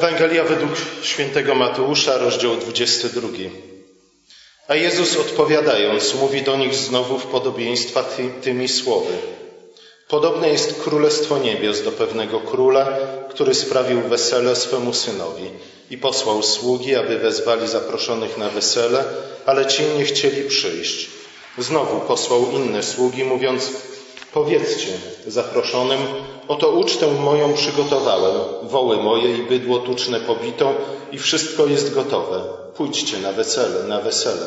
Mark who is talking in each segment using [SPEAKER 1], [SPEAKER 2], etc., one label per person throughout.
[SPEAKER 1] Ewangelia według świętego Mateusza, rozdział 22. A Jezus odpowiadając, mówi do nich znowu w podobieństwach tymi słowy. Podobne jest królestwo niebios do pewnego króla, który sprawił wesele swemu synowi i posłał sługi, aby wezwali zaproszonych na wesele, ale ci nie chcieli przyjść. Znowu posłał inne sługi, mówiąc, Powiedzcie zaproszonym, oto ucztę moją przygotowałem, woły moje i bydło tuczne pobito i wszystko jest gotowe. Pójdźcie na wesele, na wesele.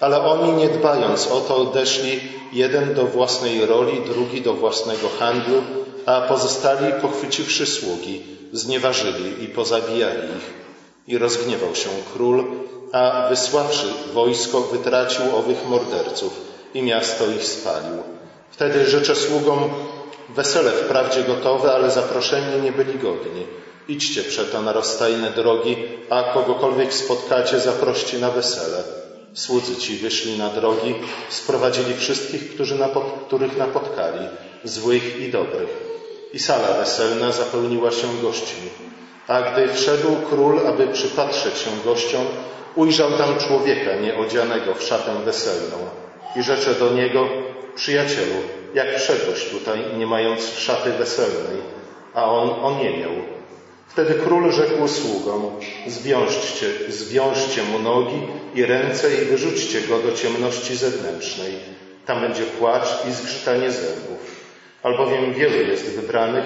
[SPEAKER 1] Ale oni nie dbając o to odeszli, jeden do własnej roli, drugi do własnego handlu, a pozostali, pochwyciwszy sługi, znieważyli i pozabijali ich. I rozgniewał się król, a wysławszy wojsko, wytracił owych morderców i miasto ich spalił. Wtedy życzę sługom wesele wprawdzie gotowe, ale zaproszeni nie byli godni. Idźcie przeto na rozstajne drogi, a kogokolwiek spotkacie, zaproście na wesele. Słudzy ci wyszli na drogi, sprowadzili wszystkich, którzy napot, których napotkali, złych i dobrych. I sala weselna zapełniła się gośćmi. A gdy wszedł król, aby przypatrzeć się gościom, ujrzał tam człowieka nieodzianego w szatę weselną i rzecze do niego, przyjacielu, jak wszedłeś tutaj, nie mając szaty weselnej, a on oniemiał. Wtedy król rzekł sługom, zwiążcie, zwiążcie mu nogi i ręce i wyrzućcie go do ciemności zewnętrznej. Tam będzie płacz i zgrzytanie zębów. Albowiem wielu jest wybranych,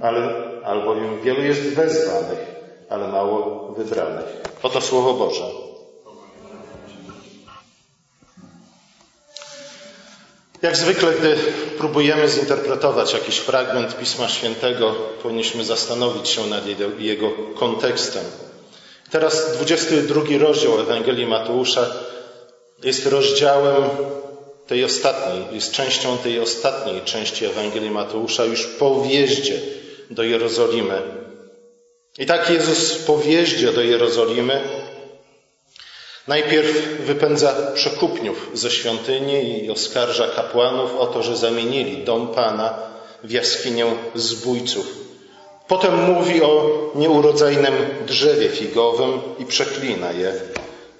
[SPEAKER 1] ale, albowiem wielu jest wezwanych, ale mało wybranych. Oto Słowo Boże. Jak zwykle, gdy próbujemy zinterpretować jakiś fragment Pisma Świętego, powinniśmy zastanowić się nad jego kontekstem. Teraz 22 rozdział Ewangelii Mateusza jest rozdziałem tej ostatniej, jest częścią tej ostatniej części Ewangelii Mateusza już po wjeździe do Jerozolimy. I tak Jezus po wjeździe do Jerozolimy Najpierw wypędza przekupniów ze świątyni i oskarża kapłanów o to, że zamienili dom Pana w jaskinię zbójców. Potem mówi o nieurodzajnym drzewie figowym i przeklina je.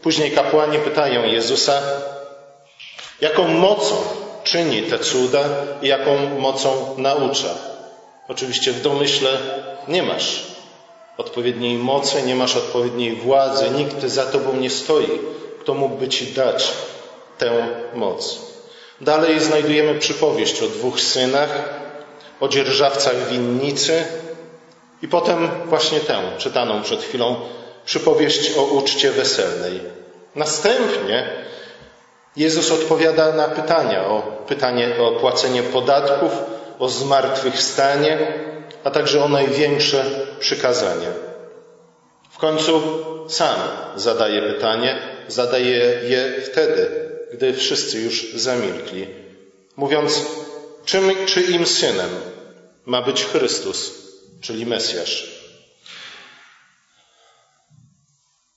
[SPEAKER 1] Później kapłani pytają Jezusa, jaką mocą czyni te cuda i jaką mocą naucza. Oczywiście w domyśle nie masz odpowiedniej mocy, nie masz odpowiedniej władzy, nikt za tobą nie stoi, kto mógłby ci dać tę moc. Dalej znajdujemy przypowieść o dwóch synach, o dzierżawcach winnicy i potem właśnie tę, czytaną przed chwilą, przypowieść o uczcie weselnej. Następnie Jezus odpowiada na pytania, o pytanie o płacenie podatków, o zmartwychwstanie, a także o największe przykazanie. W końcu sam zadaje pytanie, zadaje je wtedy, gdy wszyscy już zamilkli, mówiąc, czym, czyim synem ma być Chrystus, czyli Mesjasz.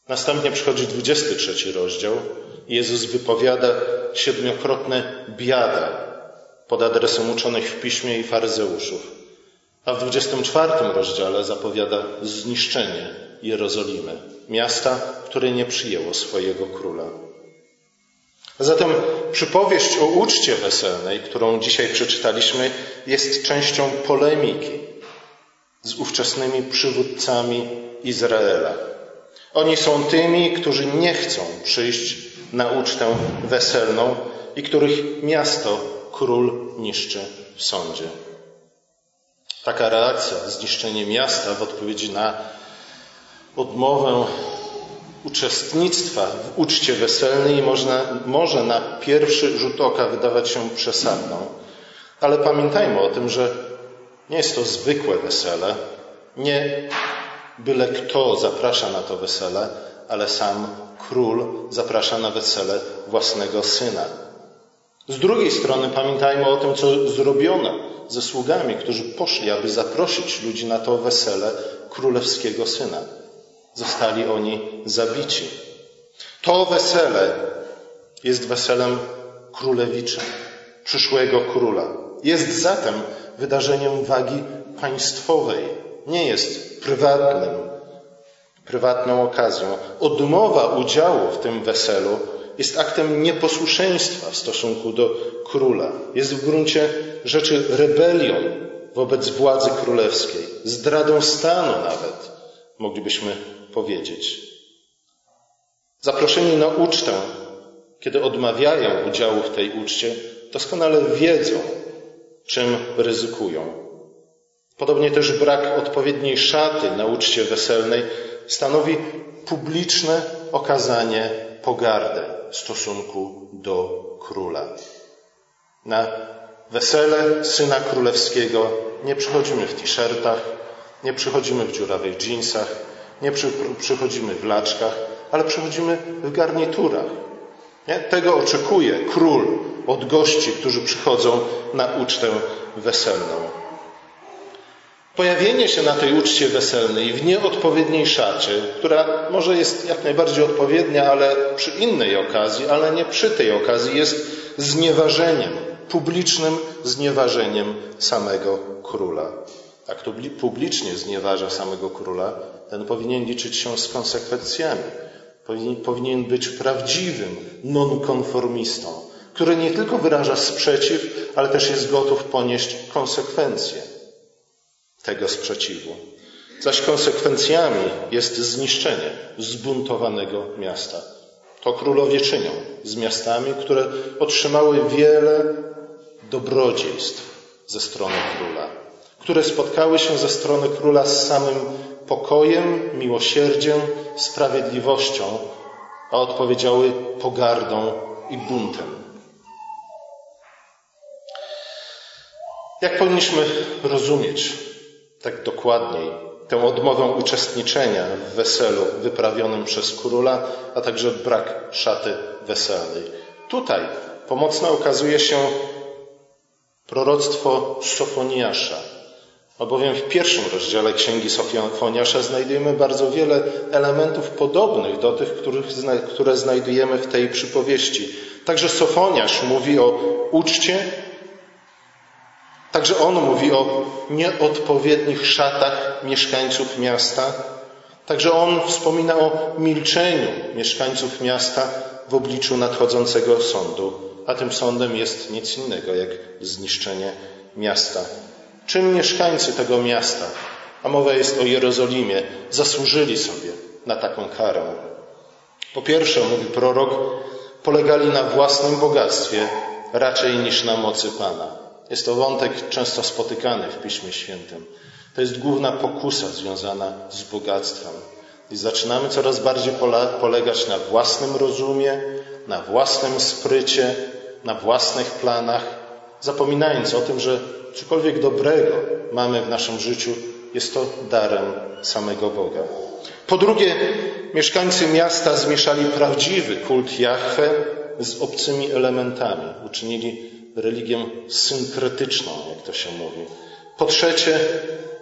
[SPEAKER 1] Następnie przychodzi 23 rozdział. Jezus wypowiada siedmiokrotne biada pod adresem uczonych w piśmie i faryzeuszów. A w 24 rozdziale zapowiada zniszczenie Jerozolimy, miasta, które nie przyjęło swojego króla. Zatem przypowieść o uczcie weselnej, którą dzisiaj przeczytaliśmy, jest częścią polemiki z ówczesnymi przywódcami Izraela. Oni są tymi, którzy nie chcą przyjść na ucztę weselną i których miasto król niszczy w sądzie. Taka reakcja, zniszczenie miasta w odpowiedzi na odmowę uczestnictwa w uczcie weselnej można, może na pierwszy rzut oka wydawać się przesadną. Ale pamiętajmy o tym, że nie jest to zwykłe wesele. Nie byle kto zaprasza na to wesele, ale sam król zaprasza na wesele własnego syna. Z drugiej strony pamiętajmy o tym, co zrobiono ze sługami, którzy poszli, aby zaprosić ludzi na to wesele królewskiego syna. Zostali oni zabici. To wesele jest weselem królewiczym, przyszłego króla. Jest zatem wydarzeniem wagi państwowej, nie jest prywatnym prywatną okazją. Odmowa udziału w tym weselu jest aktem nieposłuszeństwa w stosunku do króla. Jest w gruncie rzeczy rebelią wobec władzy królewskiej, zdradą stanu nawet, moglibyśmy powiedzieć. Zaproszeni na ucztę, kiedy odmawiają udziału w tej uczcie, doskonale wiedzą, czym ryzykują. Podobnie też brak odpowiedniej szaty na uczcie weselnej stanowi publiczne okazanie pogardy stosunku do króla. Na wesele syna królewskiego nie przychodzimy w t-shirtach, nie przychodzimy w dziurawych dżinsach, nie przy, przychodzimy w laczkach, ale przychodzimy w garniturach. Nie? Tego oczekuje król od gości, którzy przychodzą na ucztę weselną. Pojawienie się na tej uczcie weselnej w nieodpowiedniej szacie, która może jest jak najbardziej odpowiednia, ale przy innej okazji, ale nie przy tej okazji, jest znieważeniem, publicznym znieważeniem samego króla. Jak to publicznie znieważa samego króla, ten powinien liczyć się z konsekwencjami. Powinien być prawdziwym nonkonformistą, który nie tylko wyraża sprzeciw, ale też jest gotów ponieść konsekwencje tego sprzeciwu. Zaś konsekwencjami jest zniszczenie zbuntowanego miasta. To królowie czynią z miastami, które otrzymały wiele dobrodziejstw ze strony króla, które spotkały się ze strony króla z samym pokojem, miłosierdziem, sprawiedliwością, a odpowiedziały pogardą i buntem. Jak powinniśmy rozumieć tak dokładniej tę odmowę uczestniczenia w weselu wyprawionym przez króla, a także brak szaty weselnej. Tutaj pomocne okazuje się proroctwo Sofoniasza, albowiem w pierwszym rozdziale Księgi Sofoniasza znajdujemy bardzo wiele elementów podobnych do tych, które znajdujemy w tej przypowieści. Także Sofoniasz mówi o uczcie, Także on mówi o nieodpowiednich szatach mieszkańców miasta. Także on wspomina o milczeniu mieszkańców miasta w obliczu nadchodzącego sądu, a tym sądem jest nic innego jak zniszczenie miasta. Czym mieszkańcy tego miasta, a mowa jest o Jerozolimie, zasłużyli sobie na taką karę? Po pierwsze, mówi prorok, polegali na własnym bogactwie raczej niż na mocy Pana. Jest to wątek często spotykany w Piśmie Świętym. To jest główna pokusa związana z bogactwem. I zaczynamy coraz bardziej polegać na własnym rozumie, na własnym sprycie, na własnych planach, zapominając o tym, że cokolwiek dobrego mamy w naszym życiu, jest to darem samego Boga. Po drugie, mieszkańcy miasta zmieszali prawdziwy kult Jahwe z obcymi elementami. Uczynili religię synkretyczną, jak to się mówi. Po trzecie,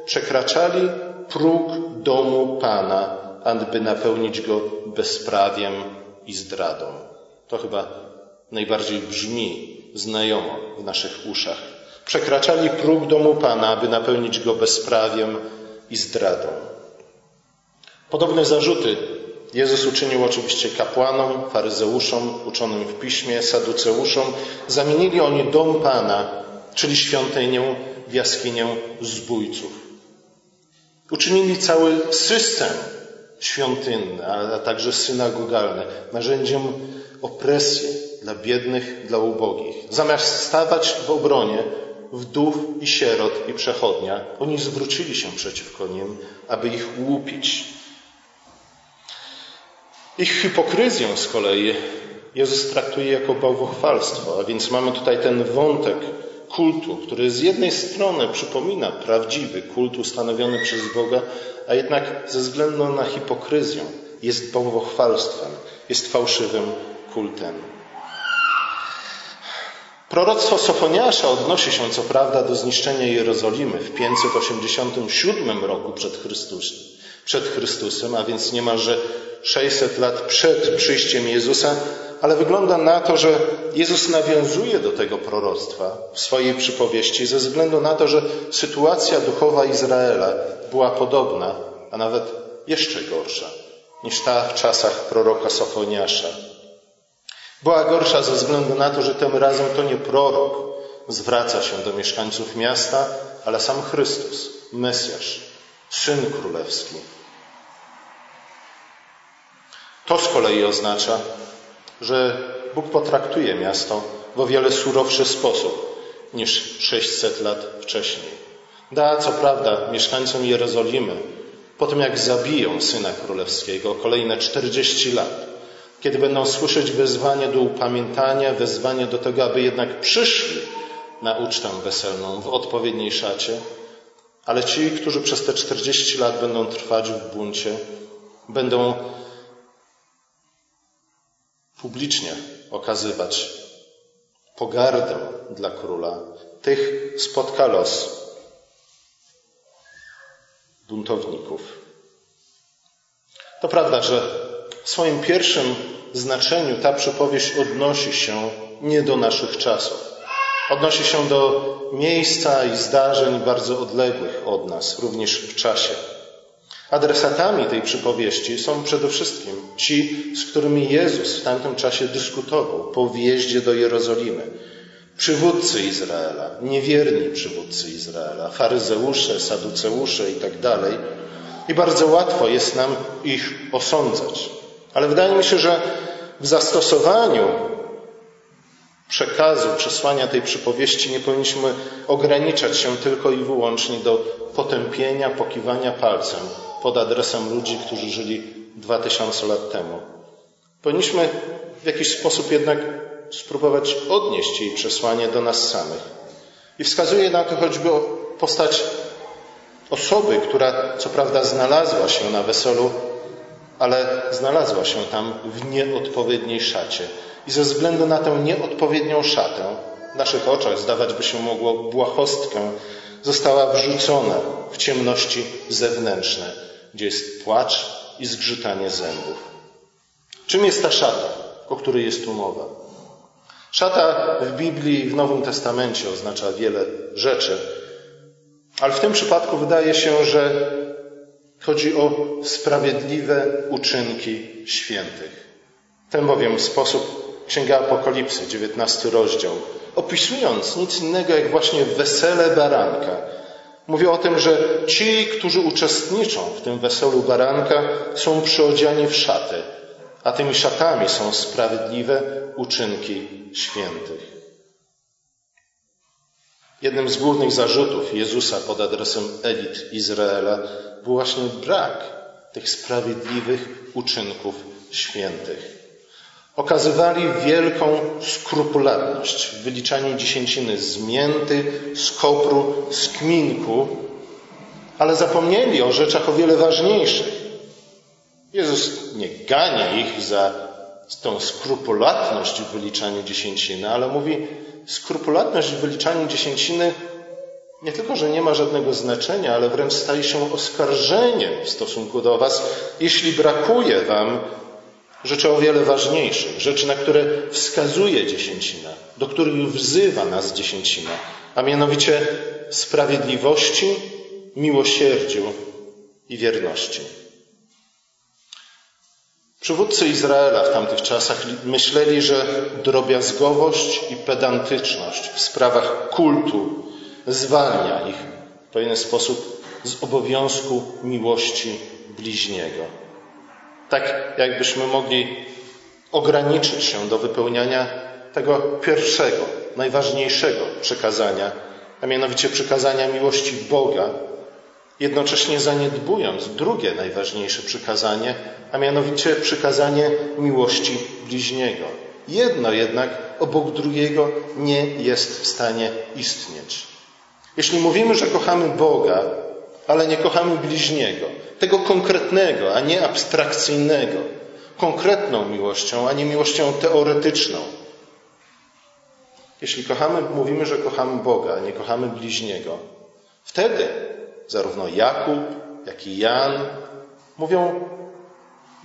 [SPEAKER 1] przekraczali próg domu Pana, aby napełnić go bezprawiem i zdradą. To chyba najbardziej brzmi znajomo w naszych uszach. Przekraczali próg domu Pana, aby napełnić go bezprawiem i zdradą. Podobne zarzuty Jezus uczynił oczywiście kapłanom, faryzeuszom, uczonym w piśmie, saduceuszom. Zamienili oni dom Pana, czyli świątynię, w jaskinię zbójców. Uczynili cały system świątynny, a także synagogalny narzędziem opresji dla biednych, dla ubogich. Zamiast stawać w obronie wdów i sierot i przechodnia, oni zwrócili się przeciwko nim, aby ich łupić, ich hipokryzję z kolei Jezus traktuje jako bałwochwalstwo, a więc mamy tutaj ten wątek kultu, który z jednej strony przypomina prawdziwy kult ustanowiony przez Boga, a jednak ze względu na hipokryzję jest bałwochwalstwem, jest fałszywym kultem. Proroctwo Sofoniasza odnosi się co prawda do zniszczenia Jerozolimy w 587 roku przed Chrystusem, przed Chrystusem, a więc niemalże 600 lat przed przyjściem Jezusa, ale wygląda na to, że Jezus nawiązuje do tego proroctwa w swojej przypowieści ze względu na to, że sytuacja duchowa Izraela była podobna, a nawet jeszcze gorsza niż ta w czasach proroka Sofoniasza. Była gorsza ze względu na to, że tym razem to nie prorok zwraca się do mieszkańców miasta, ale sam Chrystus, Mesjasz, Syn Królewski. To z kolei oznacza, że Bóg potraktuje miasto w o wiele surowszy sposób niż 600 lat wcześniej. Da, co prawda, mieszkańcom Jerozolimy, po tym jak zabiją Syna Królewskiego, kolejne 40 lat, kiedy będą słyszeć wezwanie do upamiętania, wezwanie do tego, aby jednak przyszli na ucztę weselną w odpowiedniej szacie, ale ci, którzy przez te 40 lat będą trwać w buncie, będą publicznie okazywać pogardę dla króla, tych spotka los buntowników. To prawda, że w swoim pierwszym znaczeniu ta przypowieść odnosi się nie do naszych czasów. Odnosi się do miejsca i zdarzeń bardzo odległych od nas, również w czasie. Adresatami tej przypowieści są przede wszystkim ci, z którymi Jezus w tamtym czasie dyskutował po wjeździe do Jerozolimy. Przywódcy Izraela, niewierni przywódcy Izraela, faryzeusze, saduceusze i tak. I bardzo łatwo jest nam ich osądzać. Ale wydaje mi się, że w zastosowaniu przekazu, przesłania tej przypowieści nie powinniśmy ograniczać się tylko i wyłącznie do potępienia, pokiwania palcem pod adresem ludzi, którzy żyli dwa tysiące lat temu. Powinniśmy w jakiś sposób jednak spróbować odnieść jej przesłanie do nas samych. I wskazuje na to choćby postać osoby, która co prawda znalazła się na weselu, ale znalazła się tam w nieodpowiedniej szacie. I ze względu na tę nieodpowiednią szatę, w naszych oczach zdawać by się mogło błahostkę, została wrzucona w ciemności zewnętrzne, gdzie jest płacz i zgrzytanie zębów. Czym jest ta szata, o której jest tu mowa? Szata w Biblii i w Nowym Testamencie oznacza wiele rzeczy, ale w tym przypadku wydaje się, że chodzi o sprawiedliwe uczynki świętych. Ten bowiem sposób Księga Apokalipsy, 19 rozdział, opisując nic innego jak właśnie wesele baranka, mówi o tym, że ci, którzy uczestniczą w tym weselu baranka, są przyodziani w szaty, a tymi szatami są sprawiedliwe uczynki świętych. Jednym z głównych zarzutów Jezusa pod adresem elit Izraela był właśnie brak tych sprawiedliwych uczynków świętych. Okazywali wielką skrupulatność w wyliczaniu dziesięciny z mięty, z kopru, z kminku, ale zapomnieli o rzeczach o wiele ważniejszych. Jezus nie gania ich za tą skrupulatność w wyliczaniu dziesięciny, ale mówi, skrupulatność w wyliczaniu dziesięciny nie tylko, że nie ma żadnego znaczenia, ale wręcz staje się oskarżeniem w stosunku do Was, jeśli brakuje Wam rzeczy o wiele ważniejszych, rzeczy, na które wskazuje dziesięcina, do których wzywa nas dziesięcina, a mianowicie sprawiedliwości, miłosierdziu i wierności. Przywódcy Izraela w tamtych czasach myśleli, że drobiazgowość i pedantyczność w sprawach kultu zwalnia ich w pewien sposób z obowiązku miłości bliźniego. Tak jakbyśmy mogli ograniczyć się do wypełniania tego pierwszego, najważniejszego przekazania, a mianowicie przekazania miłości Boga, jednocześnie zaniedbując drugie najważniejsze przykazanie, a mianowicie przykazanie miłości bliźniego. Jedno jednak obok drugiego nie jest w stanie istnieć. Jeśli mówimy, że kochamy Boga, ale nie kochamy bliźniego, tego konkretnego, a nie abstrakcyjnego, konkretną miłością, a nie miłością teoretyczną. Jeśli kochamy, mówimy, że kochamy Boga, a nie kochamy bliźniego, wtedy zarówno Jakub, jak i Jan mówią,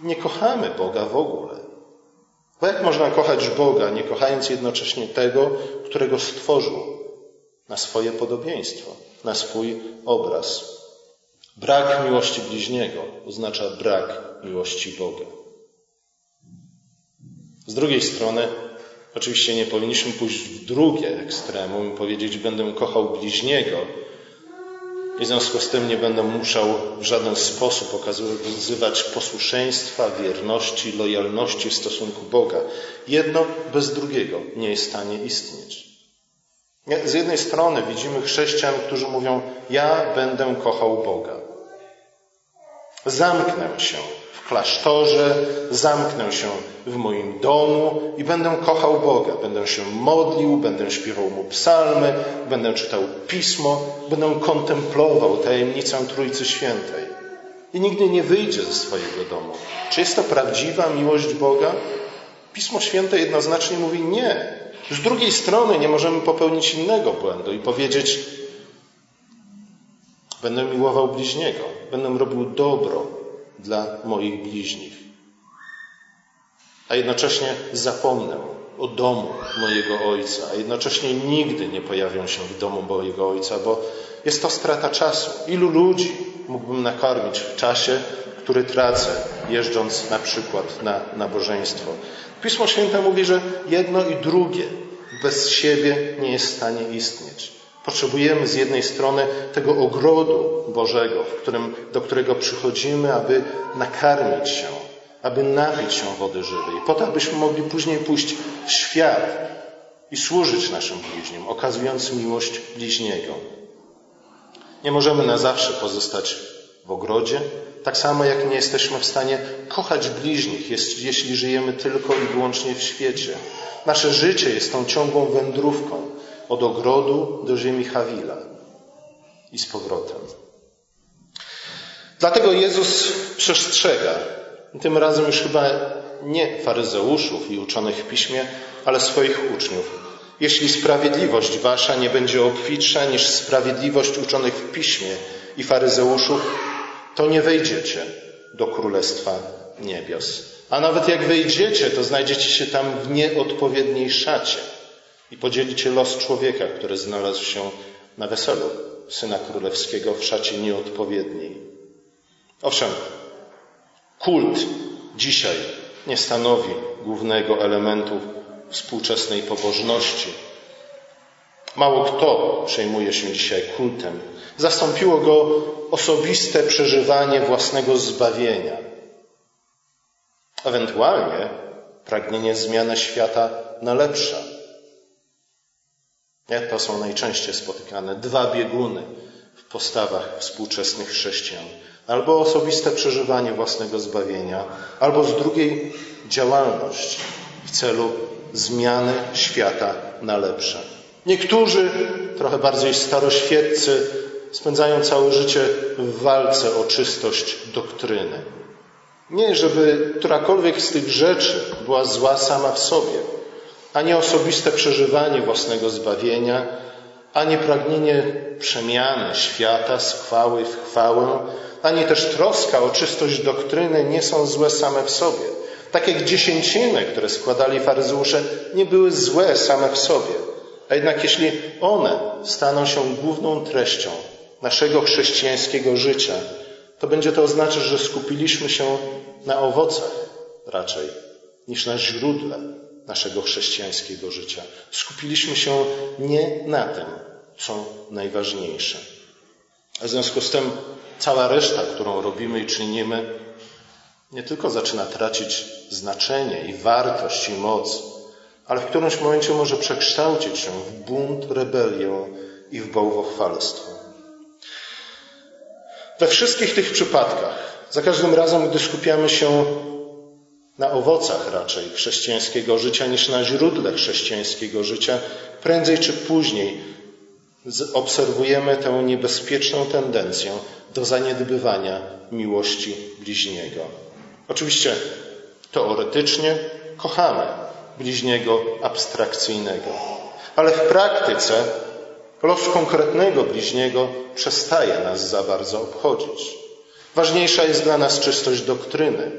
[SPEAKER 1] nie kochamy Boga w ogóle. Bo jak można kochać Boga, nie kochając jednocześnie tego, którego stworzył na swoje podobieństwo, na swój obraz? Brak miłości bliźniego oznacza brak miłości Boga. Z drugiej strony, oczywiście nie powinniśmy pójść w drugie ekstremum i powiedzieć, będę kochał bliźniego, i w związku z tym nie będę musiał w żaden sposób okazywać posłuszeństwa, wierności, lojalności w stosunku Boga. Jedno bez drugiego nie jest w stanie istnieć. Z jednej strony widzimy chrześcijan, którzy mówią: Ja będę kochał Boga. Zamknę się w klasztorze, zamknę się w moim domu i będę kochał Boga. Będę się modlił, będę śpiewał mu psalmy, będę czytał pismo, będę kontemplował tajemnicę Trójcy Świętej. I nigdy nie wyjdzie ze swojego domu. Czy jest to prawdziwa miłość Boga? Pismo Święte jednoznacznie mówi nie. Z drugiej strony nie możemy popełnić innego błędu i powiedzieć: Będę miłował bliźniego, będę robił dobro dla moich bliźnich. A jednocześnie zapomnę o domu mojego ojca, a jednocześnie nigdy nie pojawią się w domu mojego ojca, bo jest to strata czasu. Ilu ludzi mógłbym nakarmić w czasie, który tracę, jeżdżąc na przykład na nabożeństwo? Pismo Święte mówi, że jedno i drugie bez siebie nie jest w stanie istnieć. Potrzebujemy z jednej strony tego ogrodu Bożego, którym, do którego przychodzimy, aby nakarmić się, aby napić się wody żywej, po to, abyśmy mogli później pójść w świat i służyć naszym bliźnim, okazując miłość bliźniego. Nie możemy na zawsze pozostać w ogrodzie, tak samo jak nie jesteśmy w stanie kochać bliźnich, jeśli żyjemy tylko i wyłącznie w świecie. Nasze życie jest tą ciągłą wędrówką od ogrodu do ziemi Hawila i z powrotem. Dlatego Jezus przestrzega, tym razem już chyba nie faryzeuszów i uczonych w piśmie, ale swoich uczniów. Jeśli sprawiedliwość wasza nie będzie obfitsza niż sprawiedliwość uczonych w piśmie i faryzeuszów, to nie wejdziecie do Królestwa Niebios. A nawet jak wejdziecie, to znajdziecie się tam w nieodpowiedniej szacie i podzielicie los człowieka, który znalazł się na weselu Syna Królewskiego w szacie nieodpowiedniej. Owszem, kult dzisiaj nie stanowi głównego elementu współczesnej pobożności. Mało kto przejmuje się dzisiaj kultem. Zastąpiło go osobiste przeżywanie własnego zbawienia. Ewentualnie pragnienie zmiany świata na lepsze. To są najczęściej spotykane dwa bieguny w postawach współczesnych chrześcijan. Albo osobiste przeżywanie własnego zbawienia, albo z drugiej działalność w celu zmiany świata na lepsze. Niektórzy, trochę bardziej staroświeccy, spędzają całe życie w walce o czystość doktryny. Nie, żeby którakolwiek z tych rzeczy była zła sama w sobie, ani osobiste przeżywanie własnego zbawienia, ani pragnienie przemiany świata z chwały w chwałę, ani też troska o czystość doktryny nie są złe same w sobie. Tak jak dziesięciny, które składali faryzeusze, nie były złe same w sobie. A jednak jeśli one staną się główną treścią naszego chrześcijańskiego życia, to będzie to oznaczać, że skupiliśmy się na owocach raczej niż na źródle naszego chrześcijańskiego życia. Skupiliśmy się nie na tym, co najważniejsze. A w związku z tym cała reszta, którą robimy i czynimy, nie tylko zaczyna tracić znaczenie i wartość i moc, ale w którymś momencie może przekształcić się w bunt, rebelię i w bałwochwalstwo. We wszystkich tych przypadkach, za każdym razem, gdy skupiamy się na owocach raczej chrześcijańskiego życia niż na źródle chrześcijańskiego życia, prędzej czy później obserwujemy tę niebezpieczną tendencję do zaniedbywania miłości bliźniego. Oczywiście teoretycznie kochamy bliźniego abstrakcyjnego, ale w praktyce los konkretnego bliźniego przestaje nas za bardzo obchodzić. Ważniejsza jest dla nas czystość doktryny,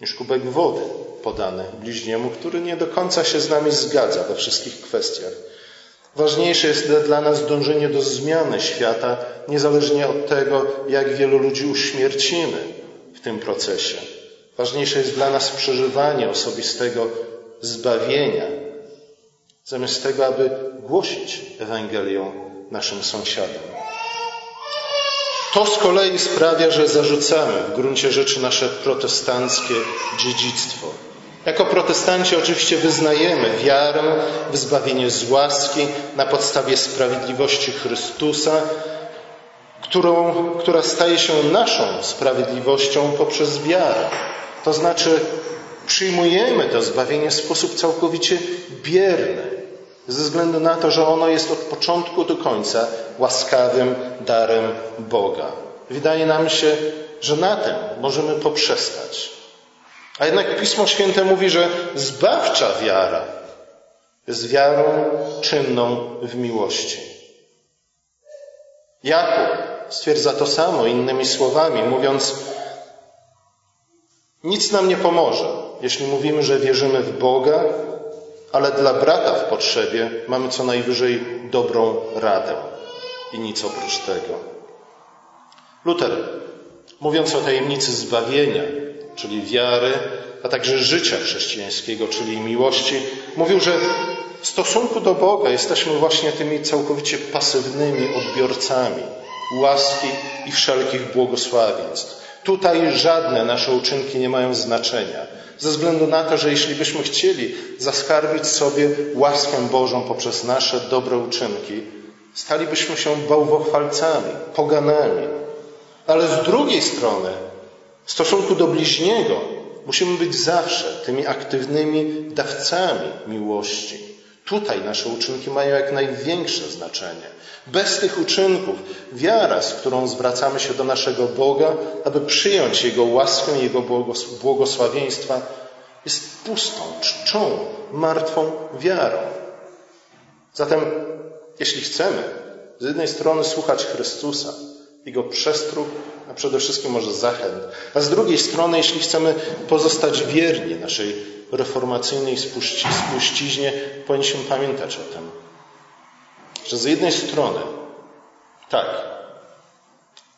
[SPEAKER 1] niż kubek wody podany bliźniemu, który nie do końca się z nami zgadza we wszystkich kwestiach. Ważniejsze jest dla nas dążenie do zmiany świata, niezależnie od tego, jak wielu ludzi uśmiercimy w tym procesie. Ważniejsze jest dla nas przeżywanie osobistego zbawienia, zamiast tego, aby głosić Ewangelię naszym sąsiadom. To z kolei sprawia, że zarzucamy w gruncie rzeczy nasze protestanckie dziedzictwo. Jako protestanci oczywiście wyznajemy wiarę w zbawienie z łaski na podstawie sprawiedliwości Chrystusa, którą, która staje się naszą sprawiedliwością poprzez wiarę. To znaczy, przyjmujemy to zbawienie w sposób całkowicie bierny, ze względu na to, że ono jest od początku do końca łaskawym darem Boga. Wydaje nam się, że na tym możemy poprzestać. A jednak Pismo Święte mówi, że zbawcza wiara jest wiarą czynną w miłości. Jakub stwierdza to samo innymi słowami, mówiąc: Nic nam nie pomoże, jeśli mówimy, że wierzymy w Boga, ale dla brata w potrzebie mamy co najwyżej dobrą radę i nic oprócz tego. Luter, mówiąc o tajemnicy zbawienia, czyli wiary, a także życia chrześcijańskiego, czyli miłości, mówił, że w stosunku do Boga jesteśmy właśnie tymi całkowicie pasywnymi odbiorcami łaski i wszelkich błogosławieństw. Tutaj żadne nasze uczynki nie mają znaczenia, ze względu na to, że jeśli byśmy chcieli zaskarbić sobie łaskę Bożą poprzez nasze dobre uczynki, stalibyśmy się bałwochwalcami, poganami. Ale z drugiej strony, w stosunku do bliźniego, musimy być zawsze tymi aktywnymi dawcami miłości. Tutaj nasze uczynki mają jak największe znaczenie. Bez tych uczynków wiara, z którą zwracamy się do naszego Boga, aby przyjąć Jego łaskę, Jego błogosławieństwa, jest pustą, czczą, martwą wiarą. Zatem, jeśli chcemy z jednej strony słuchać Chrystusa, Jego przestróg, a przede wszystkim może zachęt, a z drugiej strony, jeśli chcemy pozostać wierni naszej reformacyjnej spuściźnie, powinniśmy pamiętać o tym, że z jednej strony, tak,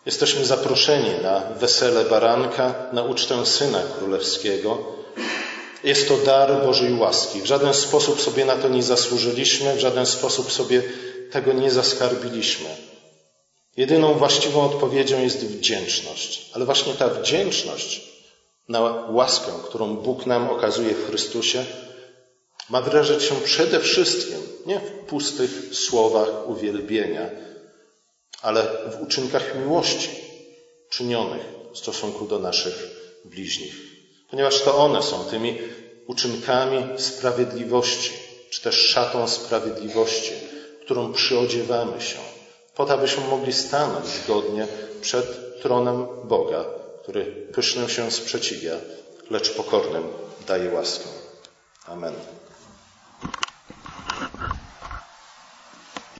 [SPEAKER 1] jesteśmy zaproszeni na wesele baranka, na ucztę Syna Królewskiego. Jest to dar Bożej łaski. W żaden sposób sobie na to nie zasłużyliśmy, w żaden sposób sobie tego nie zaskarbiliśmy. Jedyną właściwą odpowiedzią jest wdzięczność. Ale właśnie ta wdzięczność na łaskę, którą Bóg nam okazuje w Chrystusie, ma wyrażać się przede wszystkim nie w pustych słowach uwielbienia, ale w uczynkach miłości czynionych w stosunku do naszych bliźnich. Ponieważ to one są tymi uczynkami sprawiedliwości, czy też szatą sprawiedliwości, którą przyodziewamy się, po to, abyśmy mogli stanąć zgodnie przed tronem Boga, który pysznym się sprzeciwia, lecz pokornym daje łaskę. Amen.